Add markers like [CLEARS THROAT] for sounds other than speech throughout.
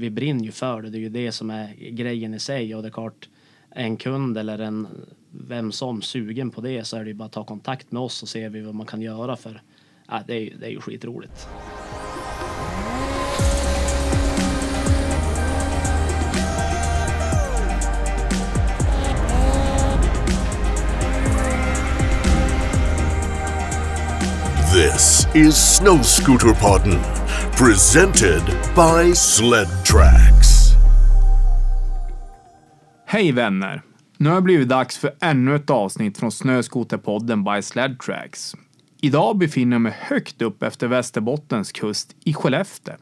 vi brinner ju för det. Det är ju det som är grejen i sig och det är klart en kund eller en vem som sugen på det så är det ju bara att ta kontakt med oss så ser vi vad man kan göra för ja, det, är, det är ju skitroligt. This is Snow Scooter Podden, presented by Sled Tracks. Hej vänner! Nu har det blivit dags för ännu ett avsnitt från Snöskoterpodden by Sled Tracks. Idag befinner jag mig högt upp efter Västerbottens kust i Skellefteå.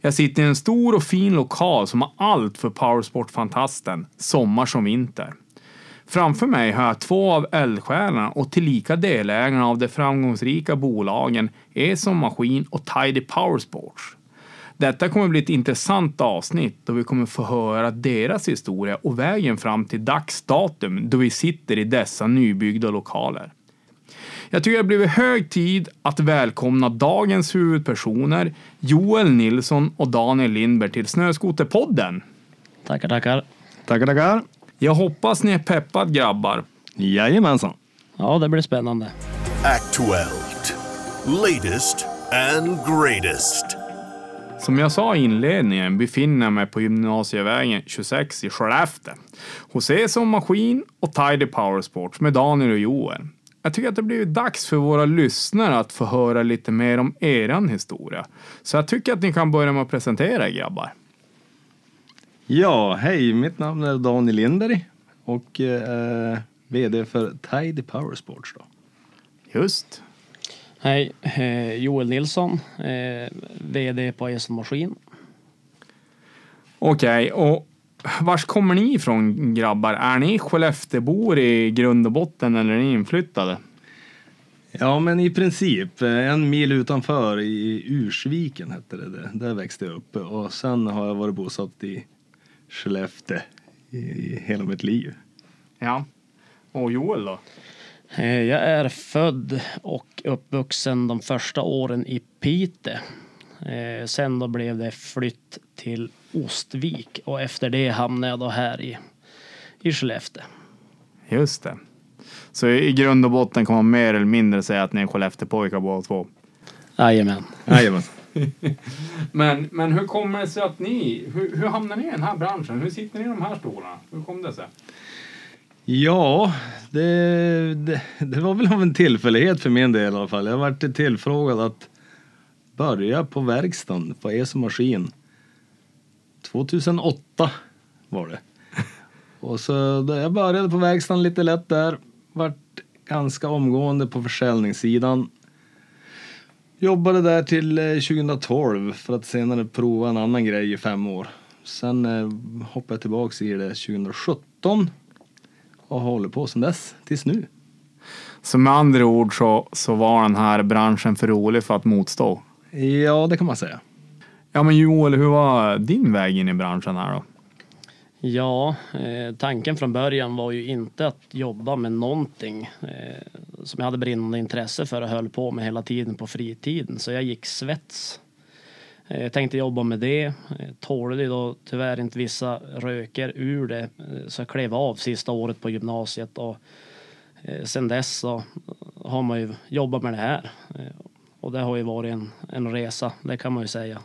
Jag sitter i en stor och fin lokal som har allt för powersportfantasten, sommar som vinter. Framför mig har jag två av eldsjälarna och tillika delägarna av de framgångsrika bolagen Eson Maskin och Tidy Powersports. Detta kommer bli ett intressant avsnitt då vi kommer få höra deras historia och vägen fram till dagsdatum då vi sitter i dessa nybyggda lokaler. Jag tycker det har blivit hög tid att välkomna dagens huvudpersoner Joel Nilsson och Daniel Lindberg till Snöskoterpodden. Tackar, tackar. Tackar, tackar. Jag hoppas ni är peppad grabbar. Jajamensan. Ja, det blir spännande. Aktuellt. Latest and greatest. Som jag sa i inledningen befinner jag mig på Gymnasievägen 26 i Skellefteå. Hos Eson Maskin och Tidy Powersports med Daniel och Joel. Jag tycker att det blivit dags för våra lyssnare att få höra lite mer om eran historia. Så jag tycker att ni kan börja med att presentera er grabbar. Ja, hej, mitt namn är Daniel Lindberg och eh, VD för Tidy Powersports då. Just. Hej, eh, Joel Nilsson, eh, VD på Eson Maskin. Okej, och vars kommer ni ifrån grabbar? Är ni Skellefteåbor i grund och botten eller är ni inflyttade? Ja, men i princip eh, en mil utanför i Ursviken hette det. Där, där växte jag upp och sen har jag varit bosatt i Skellefteå i, i hela mitt liv. Ja. Och Joel då? Eh, Jag är född och uppvuxen de första åren i Piteå. Eh, Sen då blev det flytt till Ostvik och efter det hamnade jag då här i, i Skellefteå. Just det. Så i grund och botten kan man mer eller mindre säga att ni är Skellefteåpojkar båda två. Jajamän. Jajamensan. [LAUGHS] Men, men hur kommer det sig att ni, hur, hur hamnar ni i den här branschen? Hur sitter ni i de här stolarna? Hur kom det sig? Ja, det, det, det var väl av en tillfällighet för min del i alla fall. Jag varit tillfrågad att börja på verkstaden på ESO Maskin. 2008 var det. [LAUGHS] Och så jag började på verkstaden lite lätt där. Vart ganska omgående på försäljningssidan. Jobbade där till eh, 2012 för att senare prova en annan grej i fem år. Sen eh, hoppade jag tillbaks i det 2017 och har hållit på sedan dess tills nu. Så med andra ord så, så var den här branschen för rolig för att motstå. Ja, det kan man säga. Ja men Joel, hur var din väg in i branschen här då? Ja, eh, tanken från början var ju inte att jobba med någonting eh, som jag hade brinnande intresse för och höll på med hela tiden på fritiden. Så jag gick svets. Eh, jag tänkte jobba med det. Eh, tålde då tyvärr inte vissa röker ur det. Eh, så jag klev av sista året på gymnasiet och eh, sen dess så har man ju jobbat med det här. Eh, och det har ju varit en, en resa, det kan man ju säga.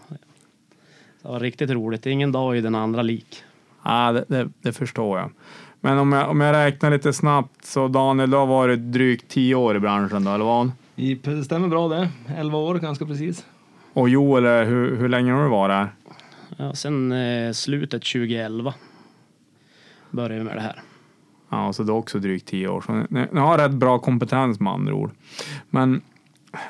Det var riktigt roligt. Ingen dag är den andra lik. Ja, det, det, det förstår jag. Men om jag, om jag räknar lite snabbt så Daniel, du har varit drygt tio år i branschen då, eller vad? I- Det stämmer bra det. 11 år ganska precis. Och Joel, hur, hur länge har du varit här? Ja, sen eh, slutet 2011 började vi med det här. Ja, så det är också drygt tio år. Så ni, ni har rätt bra kompetens med andra ord. Men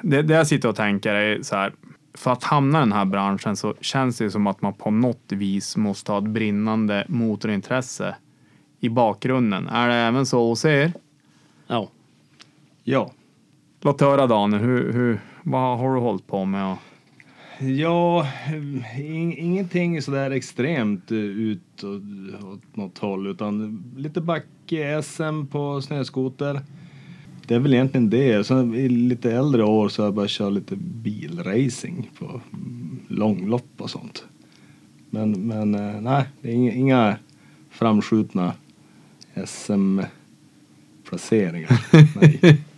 det, det jag sitter och tänker är så här. För att hamna i den här branschen så känns det som att man på något vis måste ha ett brinnande motorintresse i bakgrunden. Är det även så hos er? Ja, Ja. Låt höra Daniel, hur, hur, vad har du hållit på med? Ja, in, ingenting sådär extremt eh, ut åt något håll utan lite backe-SM på snöskoter. Det är väl egentligen det. Sen i lite äldre år så har jag börjat köra lite bilracing på långlopp och sånt. Men, men eh, nej, det är inga, inga framskjutna SM-placeringar. [LAUGHS]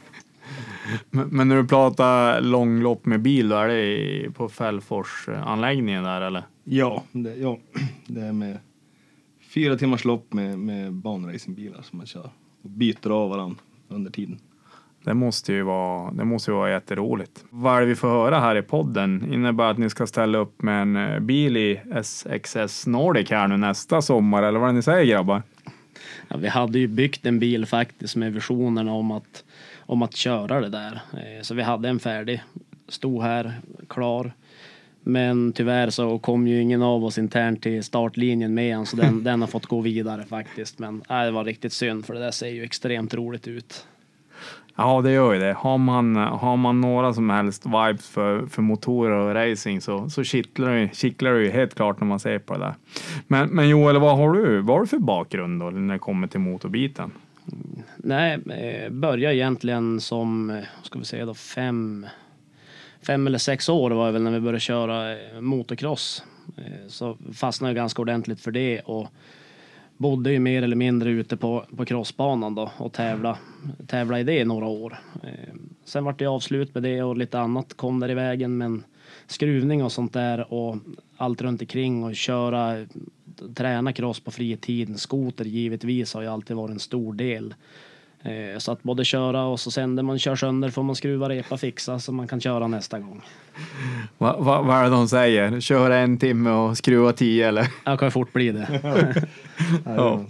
Men, men när du pratar långlopp med bil, då är det på Fällfors-anläggningen där eller? Ja, det, ja, det är med fyra timmars lopp med, med banracingbilar som man kör. Och byter av varandra under tiden. Det måste ju vara, det måste ju vara jätteroligt. Vad är det vi får höra här i podden? Innebär att ni ska ställa upp med en eh, bil i SXS Nordic här nu nästa sommar, eller vad är det ni säger grabbar? Ja, vi hade ju byggt en bil faktiskt med visionerna om att, om att köra det där. Eh, Så vi hade en färdig, stod här klar. Men tyvärr så kom ju ingen av oss internt till startlinjen med än, så den, [LAUGHS] den har fått gå vidare faktiskt. Men nej, det var riktigt synd för det där ser ju extremt roligt ut. Ja, det gör ju det. Har man, har man några som helst vibes för, för motorer och racing så, så kittlar det, kittlar det ju helt klart när man ser på det där. Men, men Joel, vad har du, vad har du för bakgrund då när det kommer till motorbiten? Nej, eh, började egentligen som, vad ska vi säga då, fem, fem eller sex år var det väl när vi började köra motocross. Eh, så fastnade jag ganska ordentligt för det och bodde ju mer eller mindre ute på, på crossbanan då och tävla, tävla i det i några år. Eh, Sen vart det avslut med det och lite annat kom där i vägen men skruvning och sånt där och allt runt omkring och köra, träna cross på fritiden, skoter givetvis har ju alltid varit en stor del. Eh, Så att både köra och så sen när man kör sönder får man skruva, repa, fixa så man kan köra nästa gång. Va, va, vad är det de säger? Köra en timme och skruva tio eller? Jag kan fort bli det. [LAUGHS] Ja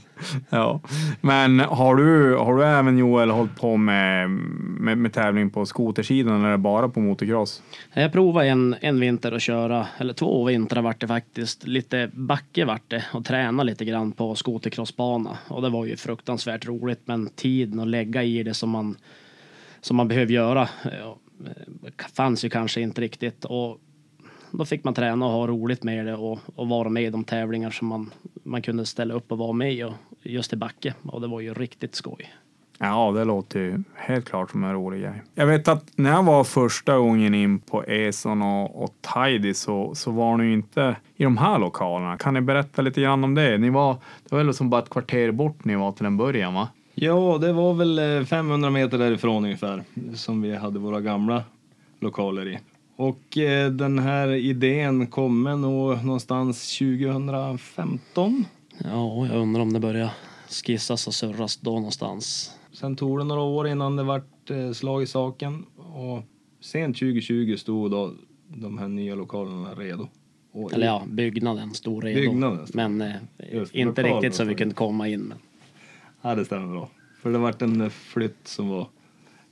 ja. Men har du, har du även Joel hållit på med, med, med tävling på skotersidan eller bara på motocross? Jag provade en, en vinter att köra, eller två vintrar vart det faktiskt. Lite backe vart det och träna lite grann på skotercrossbana. Och det var ju fruktansvärt roligt men tiden att lägga i det som man, som man behöver göra eh, fanns ju kanske inte riktigt. Och då fick man träna och ha roligt med det och, och vara med i de tävlingar som man, man kunde ställa upp och vara med i och just i backe. Och det var ju riktigt skoj. Ja, det låter ju helt klart som en rolig grej. Jag vet att när jag var första gången in på Eson och, och Tidy så, så var ni inte i de här lokalerna. Kan ni berätta lite grann om det? Ni var, det var väl som bara ett kvarter bort ni var till en början va? Ja, det var väl eh, 500 meter därifrån ungefär som vi hade våra gamla lokaler i. Och eh, den här idén kommer nog någonstans 2015. Ja, jag undrar om det börjar skissas och surras då någonstans. Sen tog det några år innan det vart eh, slag i saken och sent 2020 stod då de här nya lokalerna redo. Och Eller ja, byggnaden stod redo. Byggnaden stod. Men eh, inte riktigt så vi kunde komma in. Men. Ja, det stämmer bra. För det vart en flytt som var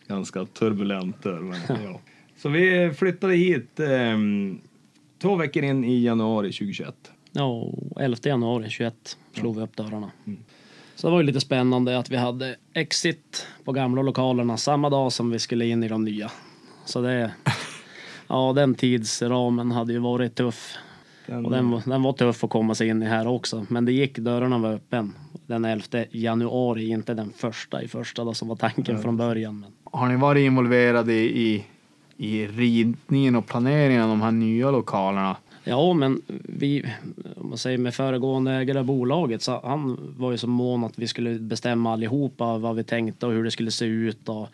ganska turbulent där. Men, [LAUGHS] ja. Så vi flyttade hit eh, två veckor in i januari 2021. Ja, 11 januari 21 slog vi upp dörrarna. Mm. Så det var ju lite spännande att vi hade exit på gamla lokalerna samma dag som vi skulle in i de nya. Så det, [LAUGHS] ja den tidsramen hade ju varit tuff. Den, Och den, var- den var tuff att komma sig in i här också. Men det gick, dörrarna var öppen den 11 januari, inte den första i första då, som var tanken från början. Men Har ni varit involverade i, i, i ritningen och planeringen av de här nya lokalerna? Ja, men vi, om man säger med föregående ägare av bolaget, så han var ju så mån att vi skulle bestämma allihopa vad vi tänkte och hur det skulle se ut och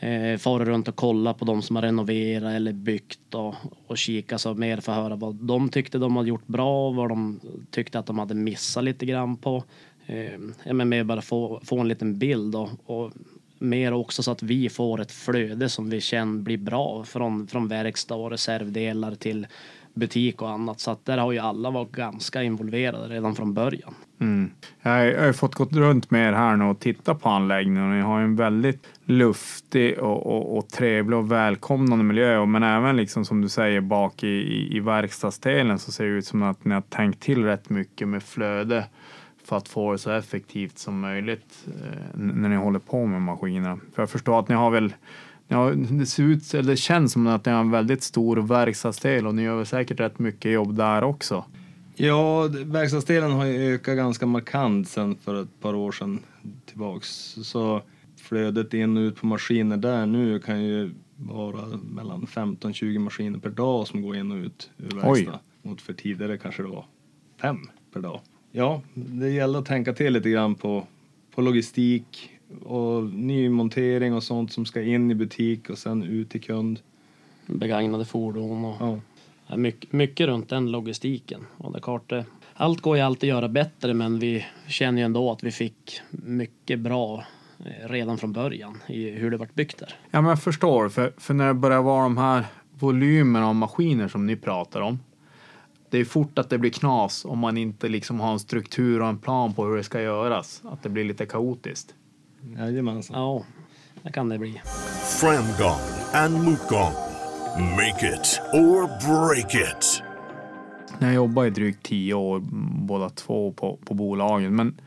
eh, fara runt och kolla på de som har renoverat eller byggt och, och kika så mer för att höra vad de tyckte de hade gjort bra och vad de tyckte att de hade missat lite grann på. Eh, ja, men mer bara få, få en liten bild och, och mer också så att vi får ett flöde som vi känner blir bra från, från verkstad och reservdelar till butik och annat. Så att där har ju alla varit ganska involverade redan från början. Mm. Jag, har- ju fått gått runt med er här nu och titta på anläggningen och ni har ju en väldigt luftig och, och, och trevlig och välkomnande miljö. Men även liksom som du säger bak i, i, i verkstadsdelen så ser det ut som att ni har tänkt till rätt mycket med flöde för att få det så effektivt som möjligt eh, när ni håller på med maskinerna. För jag förstår att ni har väl har, det ser ut, eller det känns som att ni har en väldigt stor verkstadsdel och ni gör väl säkert rätt mycket jobb där också. Ja, verkstadsdelen har ju ökat ganska markant sen för ett par år sedan tillbaks. Så flödet in och ut på maskiner där nu kan ju vara mellan 15-20 maskiner per dag som går in och ut ur verkstad. Mot för tidigare kanske det var fem per dag. Ja, det gäller att tänka till lite grann på, på logistik och nymontering och sånt som ska in i butik och sen ut till kund. Begagnade fordon och Ja. Ja, mycket, mycket runt den logistiken. Och det klart, det, allt går ju alltid att göra bättre men vi känner ju ändå att vi fick mycket bra eh, redan från början i hur det vart byggt där. Ja, men jag förstår. För, för när det börjar vara de här volymerna av maskiner som ni pratar om. Det är fort att det blir knas om man inte liksom har en struktur och en plan på hur det ska göras. Att det blir lite kaotiskt. Jajamensan. Ja, det kan det bli. Framgång and motgång. Make it or break it. När jag jobbar i drygt tio år, båda två på, på bolagen. Men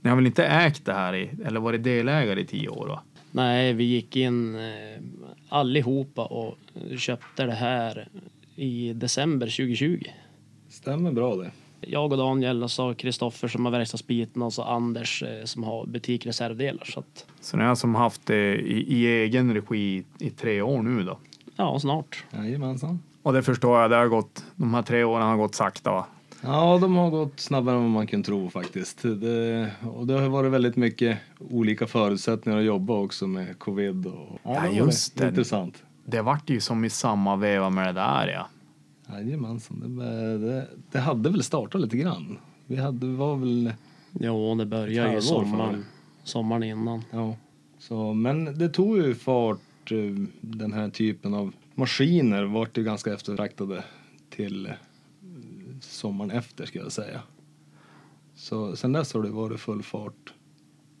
ni har väl inte ägt det här i, eller varit delägare i tio år? Va? Nej, vi gick in eh, allihopa och köpte det här i december 2020. Stämmer bra det. Jag och Daniel och så Kristoffer som har verkstadsbiten och så Anders eh, som har butikreservdelar. Så att, Så ni har som haft det i, i egen regi i, i tre år nu då? ja, snart. Jajamensan. Och det förstår jag, det har gått, de här tre åren har gått sakta va? Ja, de har gått snabbare än vad man kunde tro faktiskt. Det, och det har varit väldigt mycket olika förutsättningar att jobba också med covid. Och, Ja, var just det. Intressant. Det vart ju som i samma veva med det där ja. Jajamensan, det, det, det hade väl startat lite grann. Vi hade, var väl, Jo, det började ju sommaren, sommaren innan. ja. Så, men det tog ju fart, eh, den här typen av maskiner vart ju ganska eftertraktade till eh, sommaren efter ska jag säga. Så sen dess har det varit full fart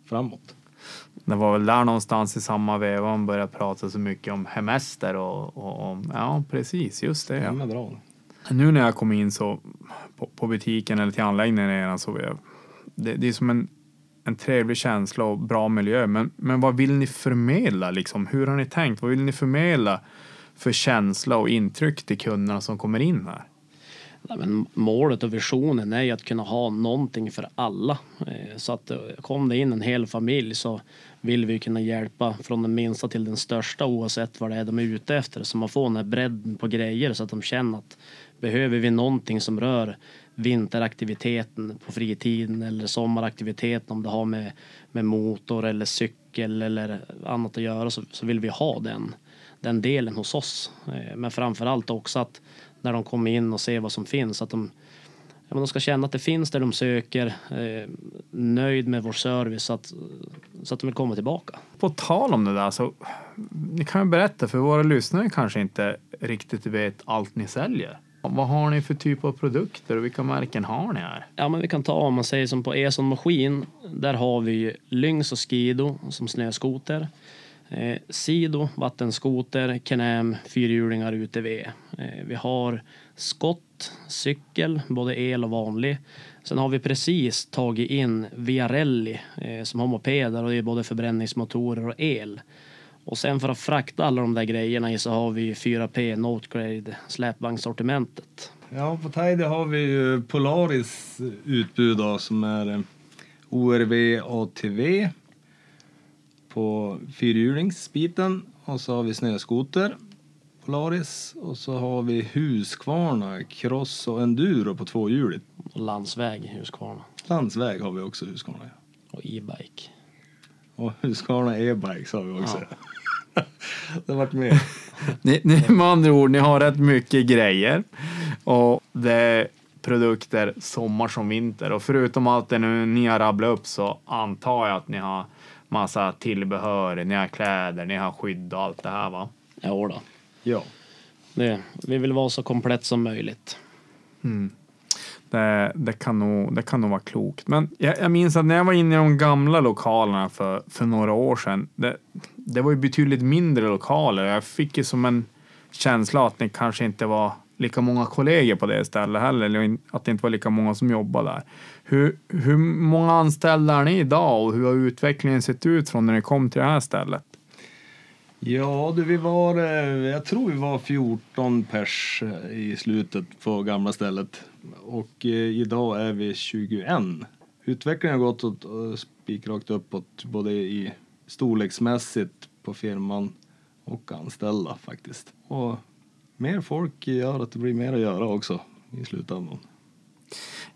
framåt. Det var väl där någonstans i samma veva man började prata så mycket om hemester och, och om, ja precis, just det. Ja. Bra. Nu när jag kom in så på, på butiken eller till anläggningen så jag, det, det är som en, en trevlig känsla och bra miljö. Men, men vad vill ni förmedla liksom? Hur har ni tänkt? Vad vill ni förmedla för känsla och intryck till kunderna som kommer in här? Men målet och visionen är ju att kunna ha någonting för alla. Eh, så att eh, kom det in en hel familj så vill vi kunna hjälpa från den minsta till den största oavsett vad det är de är ute efter. Så man får den här bredden på grejer så att de känner att behöver vi någonting som rör vinteraktiviteten på fritiden eller sommaraktiviteten om det har med, med motor eller cykel eller annat att göra så, så vill vi ha den, den delen hos oss. Eh, men framför allt också att när de kommer in och ser vad som finns att de, ja, de ska känna att det finns det de söker, eh, nöjd med vår service så att, så att de vill komma tillbaka. På tal om det där så ni kan ju berätta för våra lyssnare kanske inte riktigt vet allt ni säljer. Vad har ni för typ av produkter och vilka märken har ni här? Ja, men vi kan ta om man säger som på Eson Maskin. Där har vi Lynx och Skido som snöskoter. Eh, Sido, vattenskoter, knäm, fyrhjulingar, UTV. Eh, vi har Skott, cykel, både el och vanlig. Sen har vi precis tagit in Viarelli eh, som har mopeder och det är både förbränningsmotorer och el. Och sen för att frakta alla de där grejerna i så har vi 4P Notegrade släpvagnssortimentet. Ja, på Tidy har vi ju Polaris utbud då, som är eh, ORV ATV på fyrhjulingsbiten och så har vi snöskoter Polaris och så har vi Husqvarna Cross och Enduro på tvåhjuligt. Och landsväg Huskvarna Landsväg har vi också Husqvarna. ja. och e-bike. Och Husqvarna e-bikes har vi också. [LAUGHS] det har varit med. [LAUGHS] Ni, ni, med andra ord, ni har rätt mycket grejer. Och det är produkter sommar som vinter. Och förutom allt det nu ni har rabblat upp så antar jag att ni har massa tillbehör, ni har kläder, ni har skydd och allt det här va? Ja, då. Ja. Det, vi vill vara så komplett som möjligt. Det, det, kan nog, det kan nog vara klokt. Men jag, jag minns att när jag var inne i de gamla lokalerna för, för några år sedan. Det, det var ju betydligt mindre lokaler. Jag fick ju som en känsla att ni kanske inte var lika många kollegor på det stället heller. Eller att det inte var lika många som jobbade där. Hur, hur många anställda är ni idag och hur har utvecklingen sett ut från när ni kom till det här stället? Ja, du, vi var, eh, jag tror vi var 14 pers eh, i slutet på gamla stället. Och eh, idag är vi 21. Utvecklingen har gått åt, spikrakt uppåt, både i storleksmässigt på firman och anställda faktiskt. Och mer folk gör att det blir mer att göra också i slutändan.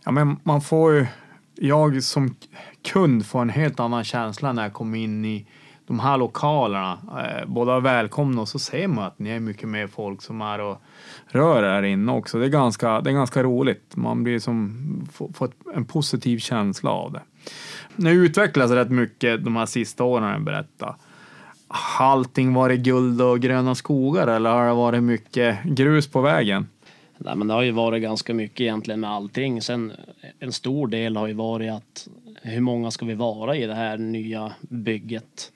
Ja, men man får ju, jag som kund får en helt annan känsla när jag kommer in i de här lokalerna. Eh, båda välkomna och så ser man att ni är mycket mer folk som är och rör här inne också. Det är ganska, det är ganska roligt. Man blir som, får, får en positiv känsla av det. Det utvecklas rätt mycket de här sista åren, jag berättar. Har allting varit guld och gröna skogar eller har det varit mycket grus på vägen? Nej, men det har ju varit ganska mycket egentligen med allting. Sen en stor del har ju varit att hur många ska vi vara i det här nya bygget?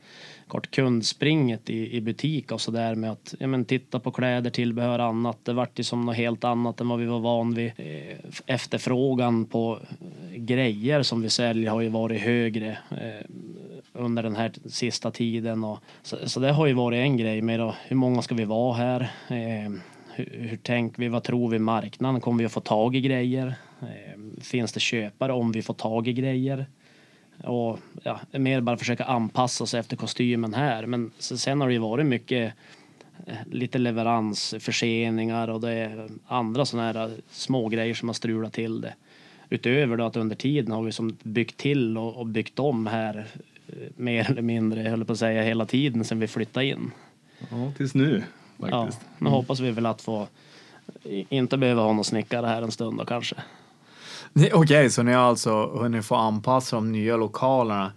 Kort kundspringet i, i butik och så där med att ja, men titta på kläder, tillbehör, annat. Det vart ju som något helt annat än vad vi var van vid. Eh, efterfrågan på grejer som vi säljer har ju varit högre eh, under den här sista tiden. Och, så, så det har ju varit en grej med då, hur många ska vi vara här? Eh, hur, hur tänker vi? Vad tror vi marknaden? Kommer vi att få tag i grejer? Eh, finns det köpare om vi får tag i grejer? Och ja, mer bara försöka anpassa sig efter kostymen här. Men sen har det ju varit mycket eh, lite leveransförseningar och det är andra sådana här eh, små grejer som har strulat till det. Utöver då att under tiden har vi som byggt till och, byggt om här mer eller mindre, höll på att säga, hela tiden sedan vi flyttade in. Ja, tills nu Ja, faktiskt. nu hoppas vi väl att få inte behöva ha någon snickare här en stund då kanske. Okej, så ni har alltså hunnit få anpassa de nya lokalerna.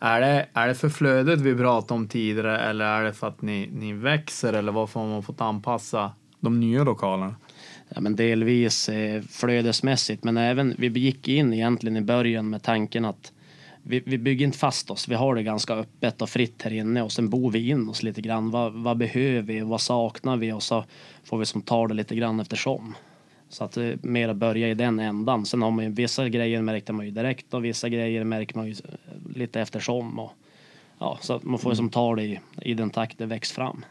Är det, är det för flödet vi pratade om tidigare eller är det för att ni, ni växer eller varför har man fått anpassa de nya lokalerna? Ja, men delvis eh, flödesmässigt, men även vi gick in egentligen i början med tanken att vi, vi bygger inte fast oss. Vi har det ganska öppet och fritt här inne och sen bor vi in oss lite grann. Vad, vad behöver vi? Vad saknar vi? Och så får vi som ta det lite grann eftersom. Så att eh, mer att börja i den ändan. Sen har man ju vissa grejer märkte man ju direkt och vissa grejer märker man ju eh, lite eftersom. Och, ja, så att man får ju som ta det i, i den takt det växer fram.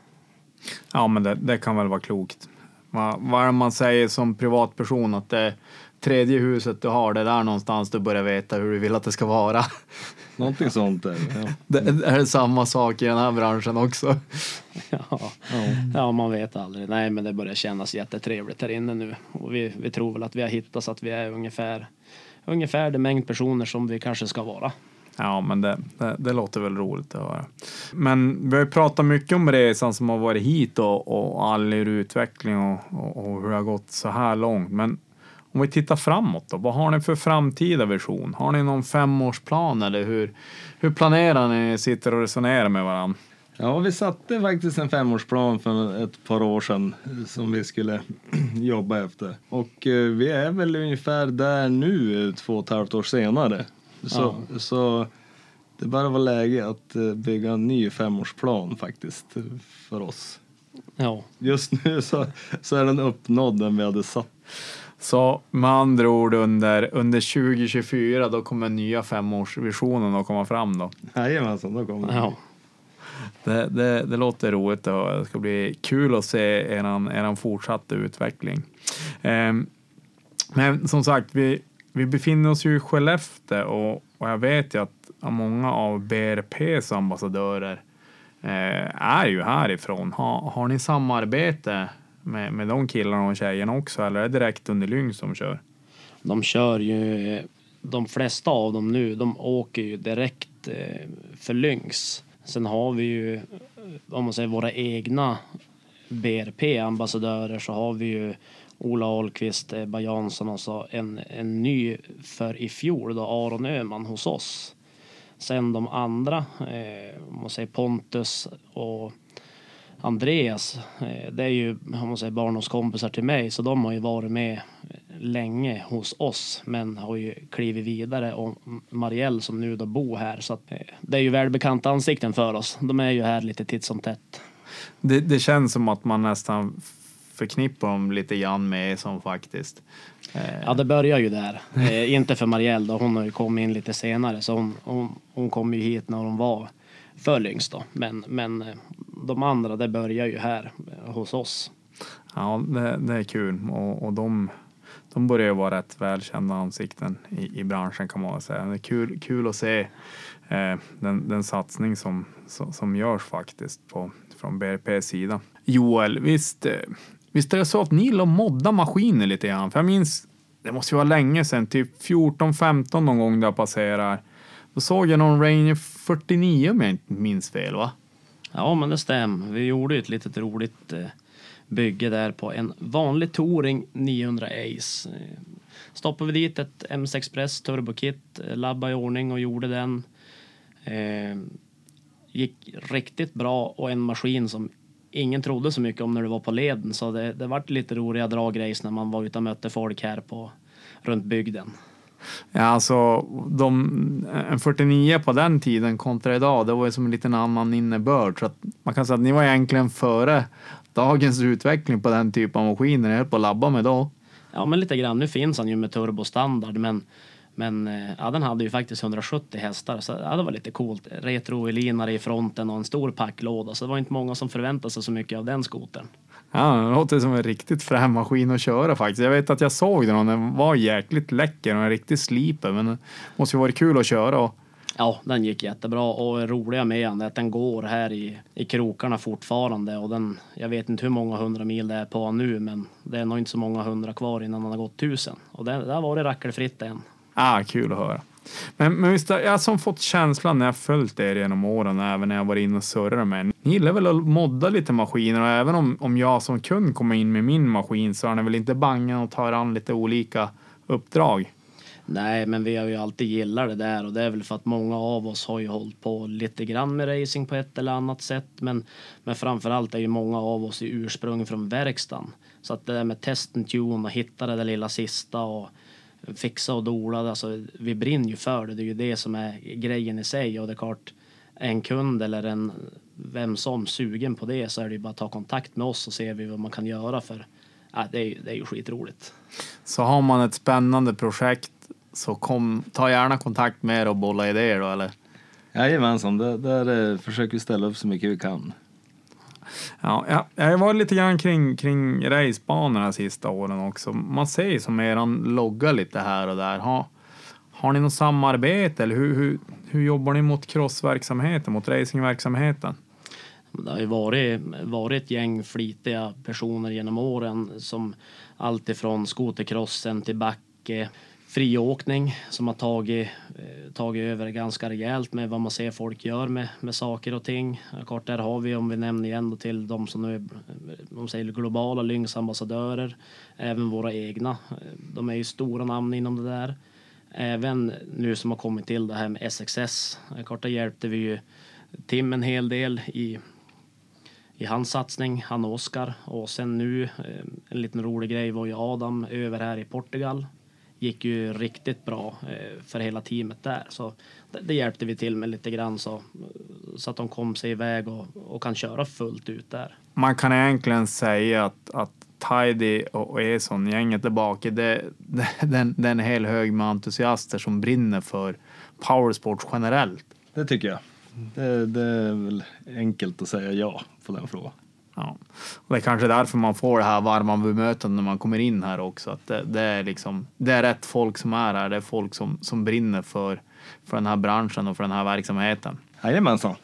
Ja, men det, det kan väl vara klokt. Vad är det man säger som privatperson att det tredje huset du har, det är där någonstans du börjar veta hur du vill att det ska vara. Någonting sånt där. Ja. [LAUGHS] Det, är det samma sak i den här branschen också? Ja. ja, man vet aldrig. Nej, men det börjar kännas jättetrevligt här inne nu. Och vi, vi tror väl att vi har hittat så att vi är ungefär, ungefär den mängd personer som vi kanske ska vara. Ja, men det, det, det låter väl roligt att höra. Men vi har ju pratat mycket om resan som har varit hit och, och all er utveckling och, och, och hur det har gått så här långt. Men om vi tittar framåt då, vad har ni för framtida vision? Har ni någon femårsplan eller hur, hur planerar ni? Sitter och resonerar med varandra? Ja, vi satte faktiskt en femårsplan för ett par år sedan som vi skulle [CLEARS THROAT] jobba efter. Och eh, vi är väl ungefär där nu, två och ett halvt år senare. Så, så det bara var läge att eh, bygga en ny femårsplan faktiskt för oss. Ja, Just nu så, så är den uppnådd den vi hade satt. Så med andra ord under, under 2024 då kommer nya femårsvisionen att komma fram då. Jajamensan, då kommer ja. Det, det, det låter roligt och det ska bli kul att se eran, eran fortsatta utveckling. Ehm, men som sagt, vi, vi befinner oss ju i Skellefteå och, och jag vet ju att många av BRPs ambassadörer eh, är ju härifrån. Ha, har ni samarbete med, med de killarna och tjejerna också eller är det direkt under Lyng som kör? De kör ju, de flesta av dem nu, de åker ju direkt eh, för Lynx. Sen har vi ju, om man säger våra egna BRP-ambassadörer så har vi ju Ola Ahlqvist, Ebba Jansson och så en, en ny för i fjol då Aron Öhman hos oss. Sen de andra, eh, om man säger Pontus och Andreas, eh, det är ju om man säger barndomskompisar till mig så de har ju varit med länge hos oss men har ju klivit vidare och Marielle som nu då bor här så att eh, det är ju välbekanta ansikten för oss. De är ju här lite titt som tätt. Det, det känns som att man nästan förknippar dem lite grann med som faktiskt. Eh, Ja, det börjar ju där. Eh, inte för Marielle då, hon har ju kommit in lite senare så hon, hon, hon kom ju hit när hon var för yngst då. Men, men de andra, det börjar ju här hos oss. Ja, det, det är kul och, och de, de börjar ju vara rätt välkända ansikten i, i branschen kan man säga. Det är kul, kul att se eh, den, den satsning som, som, som görs faktiskt på, från BRPs sida. Joel, visst, eh, visst är det så att ni gillar att modda maskiner lite grann? För jag minns det måste ju vara länge sedan, typ 14-15 någon gång där jag passerar. Då såg jag någon Ranger 49 om jag inte minns fel va? Ja, men det stämmer. Vi gjorde ett litet roligt eh, bygge där på en vanlig Touring 900 Ace. Eh, stoppade vi dit ett MC Express Turbo Kit, eh, labbade i ordning och gjorde den. Gick riktigt bra och en maskin som ingen trodde så mycket om när du var på leden. Så det, det vart lite roliga draggrejs när man var ute och mötte folk här på, runt bygden. Ja, alltså de, en 49 på den tiden kontra idag, det var ju som en liten annan innebörd. Så att man kan säga att ni var egentligen före dagens utveckling på den typen av maskiner ni höll på att labba med då. Ja, men lite grann. Nu finns han ju med turbostandard, men men eh, ja, den hade ju faktiskt 170 hästar så ja, det var lite coolt. Retrolinare i fronten och en stor packlåda så det var inte många som förväntade sig så mycket av den skotern. Ja, det låter som en riktigt frän maskin att köra faktiskt. Jag vet att jag såg den och den var jäkligt läcker och en riktig sliper men det måste ju varit kul att köra. Och... Ja, den gick jättebra och roliga med den är att den går här i, i krokarna fortfarande och den, jag vet inte hur många hundra mil det är på nu men det är nog inte så många hundra kvar innan den har gått tusen och det, det har varit rackelfritt än. Ah, kul att höra. Men, men visst, jag har som fått känslan när jag följt er genom åren, även när jag varit inne och surrat med Ni gillar väl att modda lite maskiner och även om, om jag som kund kommer in med min maskin så är ni väl inte bangen och tar an lite olika uppdrag? Nej, men vi har ju alltid gillat det där och det är väl för att många av oss har ju hållit på lite grann med racing på ett eller annat sätt. Men, men framförallt är ju många av oss i ursprung från verkstaden. Så att det där med testen tune och hitta det där lilla sista och fixa och dola. Alltså, vi brinner ju för det. Det är ju det som är grejen i sig. Och det är klart, en kund eller en vem som sugen på det så är det ju bara att ta kontakt med oss och se vad man kan göra för ja, det, är, det är ju skitroligt. Så har man ett spännande projekt så kom, ta gärna kontakt med er och bolla idéer då eller? Jajamensan, där, där försöker vi ställa upp så mycket vi kan. Ja, jag har varit lite grann kring, kring racebanorna de sista åren också. Man ser ju som eran logga lite här och där. Ha, har ni något samarbete eller hur, hur, hur jobbar ni mot crossverksamheten, mot racingverksamheten? Det har ju varit, varit ett gäng flitiga personer genom åren som alltifrån skotercrossen till backe friåkning som har tagit, eh, tagit över ganska rejält med vad man ser folk gör med, med saker och ting. Kort där har vi, om vi nämner igen då till de som nu är eh, de säger globala Lynx-ambassadörer, även våra egna. Eh, de är ju stora namn inom det där. Även nu som har kommit till det här med SXS. Kort där hjälpte vi ju Tim en hel del i i hans satsning, han och Oskar. Och sen nu, en liten rolig grej var ju Adam över här i Portugal gick ju riktigt bra eh, för hela teamet där. Så det, hjälpte vi till med lite grann så, så att de kom sig iväg och, och kan köra fullt ut där. Man kan egentligen säga att, att Tidy och Eson, gänget där bak, det, det, den, den är hel hög med entusiaster som brinner för powersport generellt. Det tycker jag. Det, det är väl enkelt att säga ja på den frågan. Ja. Och det är kanske därför man får det här varma bemötandet när man kommer in här också. Att det, det, är liksom, det är rätt folk som är här. Det är folk som, som brinner för, för den här branschen och för den här verksamheten. Jajamensan.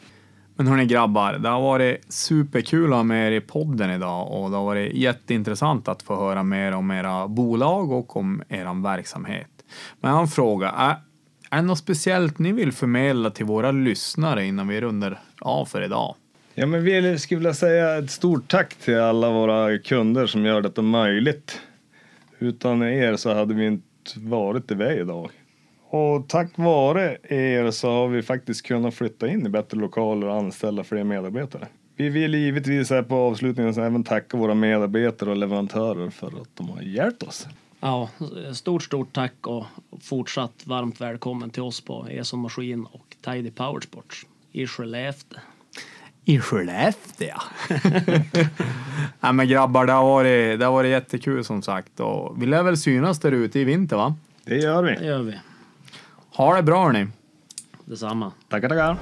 Men hörni grabbar, det har varit superkul att ha med er i podden idag och det har varit jätteintressant att få höra mer om era bolag och om er verksamhet. Men jag har en fråga. Är, är det något speciellt ni vill förmedla till våra lyssnare innan vi rundar av för idag? Ja, men vi skulle vilja säga ett stort tack till alla våra kunder som gör detta möjligt. Utan er så hade vi inte varit där vi är idag. Och tack vare er så har vi faktiskt kunnat flytta in i bättre lokaler och anställa fler medarbetare. Vi vill givetvis här på avslutningen även tacka våra medarbetare och leverantörer för att de har hjälpt oss. Ja, stort, stort tack och fortsatt varmt välkommen till oss på Eson Maskin och Tidy Powersports i Skellefteå. I Skellefteå. [LAUGHS] Nej men grabbar, det har, varit, det har varit jättekul som sagt. Och vi lär väl synas där ute i vinter va? Det gör vi. Det gör vi. Ha det bra hörni. Detsamma. Tackar, tackar.